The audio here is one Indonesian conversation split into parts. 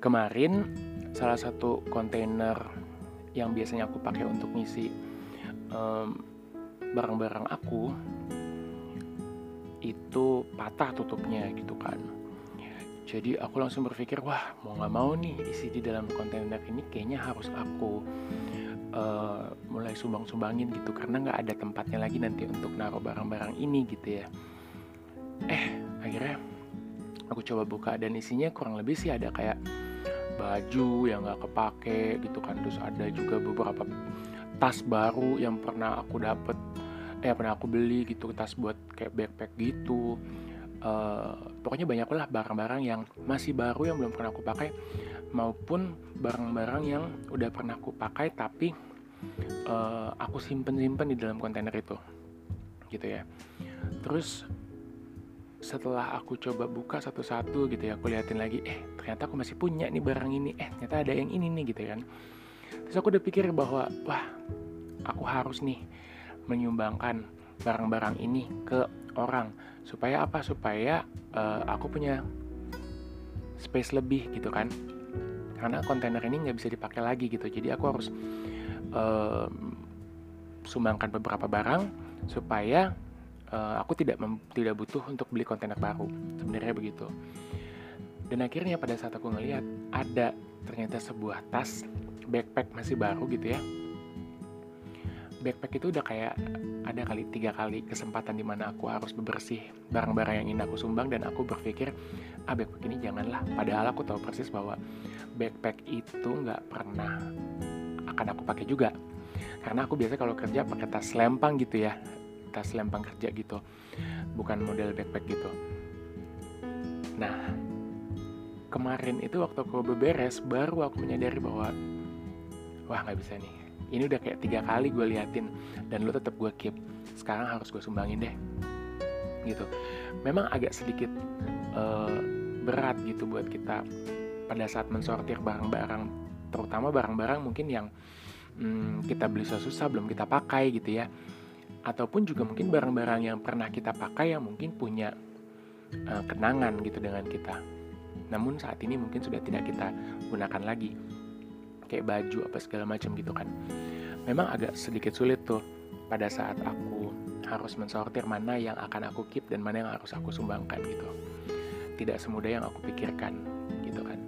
kemarin salah satu kontainer yang biasanya aku pakai untuk ngisi um, barang-barang aku itu patah tutupnya gitu kan. Jadi aku langsung berpikir wah mau nggak mau nih isi di dalam kontainer ini kayaknya harus aku uh, mulai sumbang-sumbangin gitu karena nggak ada tempatnya lagi nanti untuk naruh barang-barang ini gitu ya. Eh akhirnya aku coba buka dan isinya kurang lebih sih ada kayak baju yang nggak kepake gitu kan. Terus ada juga beberapa tas baru yang pernah aku dapet eh pernah aku beli gitu tas buat kayak backpack gitu. Uh, pokoknya banyak lah barang-barang yang masih baru yang belum pernah aku pakai maupun barang-barang yang udah pernah aku pakai tapi uh, aku simpen-simpen di dalam kontainer itu. Gitu ya. Terus setelah aku coba buka satu-satu gitu ya aku liatin lagi eh ternyata aku masih punya nih barang ini. Eh ternyata ada yang ini nih gitu kan. Terus aku udah pikir bahwa wah aku harus nih menyumbangkan barang-barang ini ke orang. Supaya apa? Supaya uh, aku punya space lebih gitu kan. Karena kontainer ini nggak bisa dipakai lagi gitu. Jadi aku harus uh, sumbangkan beberapa barang supaya uh, aku tidak tidak butuh untuk beli kontainer baru. Sebenarnya begitu. Dan akhirnya pada saat aku ngelihat ada ternyata sebuah tas backpack masih baru gitu ya. Backpack itu udah kayak ada kali tiga kali kesempatan di mana aku harus bebersih barang-barang yang ingin aku sumbang dan aku berpikir ah backpack ini janganlah. Padahal aku tahu persis bahwa backpack itu nggak pernah akan aku pakai juga. Karena aku biasa kalau kerja pakai tas lempang gitu ya tas lempang kerja gitu. Bukan model backpack gitu. Nah kemarin itu waktu aku beberes baru aku menyadari bahwa wah nggak bisa nih. Ini udah kayak tiga kali gue liatin dan lo tetap gue keep. Sekarang harus gue sumbangin deh. Gitu. Memang agak sedikit uh, berat gitu buat kita pada saat mensortir barang-barang terutama barang-barang mungkin yang hmm, kita beli susah-susah belum kita pakai gitu ya ataupun juga mungkin barang-barang yang pernah kita pakai yang mungkin punya uh, kenangan gitu dengan kita. Namun saat ini mungkin sudah tidak kita gunakan lagi. Kayak baju apa segala macam gitu kan. Memang agak sedikit sulit tuh pada saat aku harus mensortir mana yang akan aku keep dan mana yang harus aku sumbangkan gitu. Tidak semudah yang aku pikirkan gitu kan.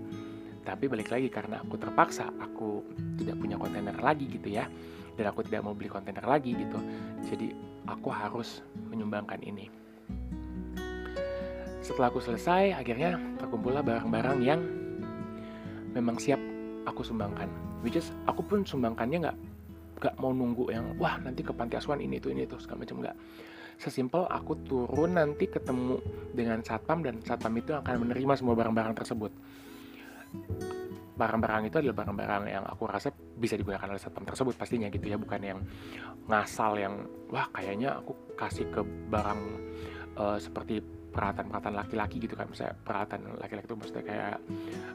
Tapi balik lagi karena aku terpaksa aku tidak punya kontainer lagi gitu ya dan aku tidak mau beli kontainer lagi gitu. Jadi aku harus menyumbangkan ini. Setelah aku selesai akhirnya terkumpullah barang-barang yang memang siap aku sumbangkan. Which is aku pun sumbangkannya nggak nggak mau nunggu yang wah nanti ke panti asuhan ini itu ini itu segala macam nggak. Sesimpel aku turun nanti ketemu dengan satpam dan satpam itu akan menerima semua barang-barang tersebut barang-barang itu adalah barang-barang yang aku rasa bisa digunakan oleh satpam tersebut pastinya gitu ya bukan yang ngasal yang wah kayaknya aku kasih ke barang uh, seperti peralatan-peralatan laki-laki gitu kan. Misalnya peralatan laki-laki itu maksudnya kayak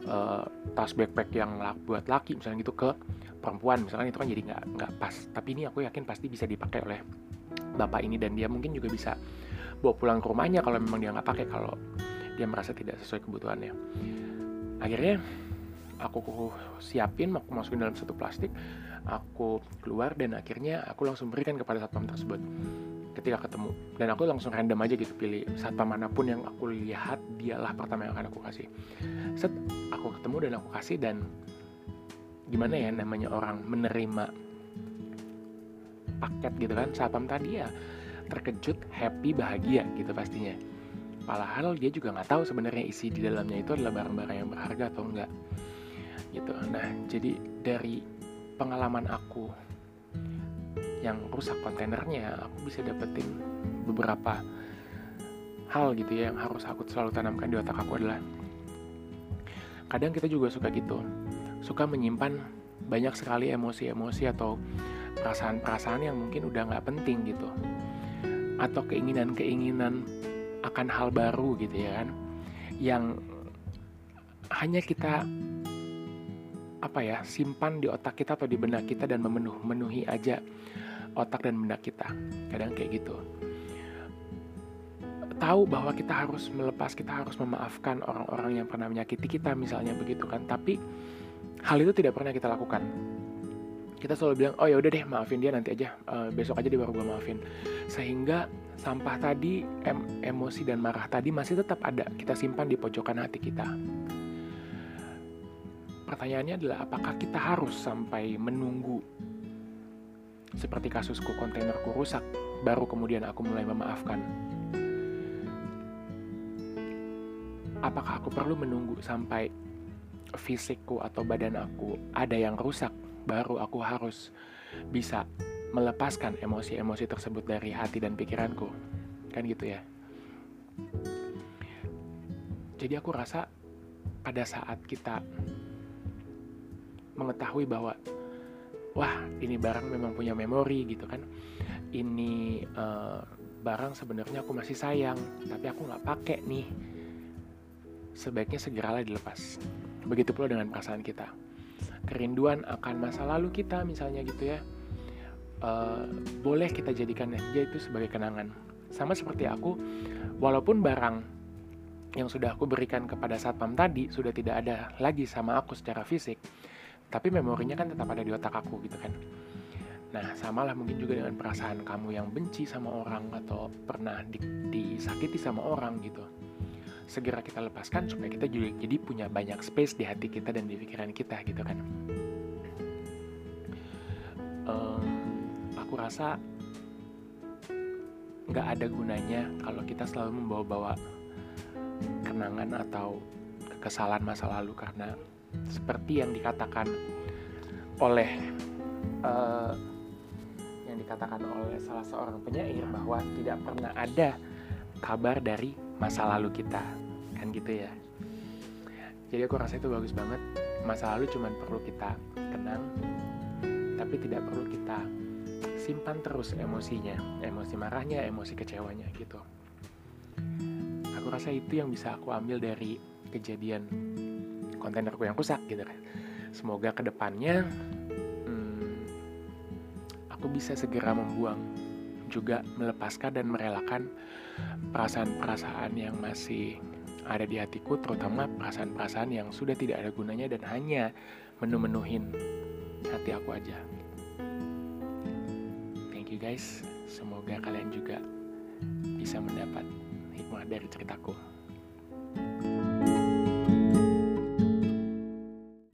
uh, tas backpack yang buat laki misalnya gitu ke perempuan misalnya itu kan jadi nggak nggak pas. Tapi ini aku yakin pasti bisa dipakai oleh bapak ini dan dia mungkin juga bisa bawa pulang ke rumahnya kalau memang dia nggak pakai kalau dia merasa tidak sesuai kebutuhannya. Akhirnya aku siapin aku masukin dalam satu plastik aku keluar dan akhirnya aku langsung berikan kepada satpam tersebut ketika ketemu. Dan aku langsung random aja gitu pilih satpam mana pun yang aku lihat dialah pertama yang akan aku kasih. Set aku ketemu dan aku kasih dan gimana ya namanya orang menerima paket gitu kan satpam tadi ya terkejut happy bahagia gitu pastinya. Padahal dia juga nggak tahu sebenarnya isi di dalamnya itu adalah barang-barang yang berharga atau enggak gitu. Nah jadi dari pengalaman aku yang rusak kontainernya aku bisa dapetin beberapa hal gitu ya yang harus aku selalu tanamkan di otak aku adalah kadang kita juga suka gitu suka menyimpan banyak sekali emosi-emosi atau perasaan-perasaan yang mungkin udah nggak penting gitu atau keinginan-keinginan akan hal baru gitu ya kan yang hanya kita apa ya simpan di otak kita atau di benak kita dan memenuhi aja otak dan benak kita kadang kayak gitu tahu bahwa kita harus melepas, kita harus memaafkan orang-orang yang pernah menyakiti kita misalnya begitu kan. Tapi hal itu tidak pernah kita lakukan. Kita selalu bilang, oh ya udah deh maafin dia nanti aja, uh, besok aja dia baru gue maafin. Sehingga sampah tadi, em emosi dan marah tadi masih tetap ada. Kita simpan di pojokan hati kita. Pertanyaannya adalah apakah kita harus sampai menunggu seperti kasusku kontainerku rusak, baru kemudian aku mulai memaafkan. Apakah aku perlu menunggu sampai fisikku atau badan aku ada yang rusak baru aku harus bisa melepaskan emosi-emosi tersebut dari hati dan pikiranku. Kan gitu ya. Jadi aku rasa pada saat kita mengetahui bahwa wah ini barang memang punya memori gitu kan. Ini uh, barang sebenarnya aku masih sayang, tapi aku nggak pakai nih. Sebaiknya segeralah dilepas. Begitu pula dengan perasaan kita kerinduan akan masa lalu kita misalnya gitu ya uh, boleh kita jadikan dia itu sebagai kenangan sama seperti aku walaupun barang yang sudah aku berikan kepada satpam tadi sudah tidak ada lagi sama aku secara fisik tapi memorinya kan tetap ada di otak aku gitu kan. Nah samalah mungkin juga dengan perasaan kamu yang benci sama orang atau pernah di, disakiti sama orang gitu. Segera kita lepaskan supaya kita juga jadi punya banyak space di hati kita dan di pikiran kita gitu kan. Um, aku rasa nggak ada gunanya kalau kita selalu membawa-bawa kenangan atau kesalahan masa lalu karena seperti yang dikatakan oleh uh, yang dikatakan oleh salah seorang penyair bahwa tidak pernah ada kabar dari masa lalu kita kan gitu ya. Jadi aku rasa itu bagus banget. Masa lalu cuman perlu kita kenang tapi tidak perlu kita simpan terus emosinya emosi marahnya emosi kecewanya gitu. Aku rasa itu yang bisa aku ambil dari kejadian kontainerku yang rusak gitu kan semoga ke depannya hmm, aku bisa segera membuang juga melepaskan dan merelakan perasaan-perasaan yang masih ada di hatiku, terutama perasaan-perasaan yang sudah tidak ada gunanya dan hanya menu-menuhin hati aku aja. Thank you guys, semoga kalian juga bisa mendapat hikmah dari ceritaku.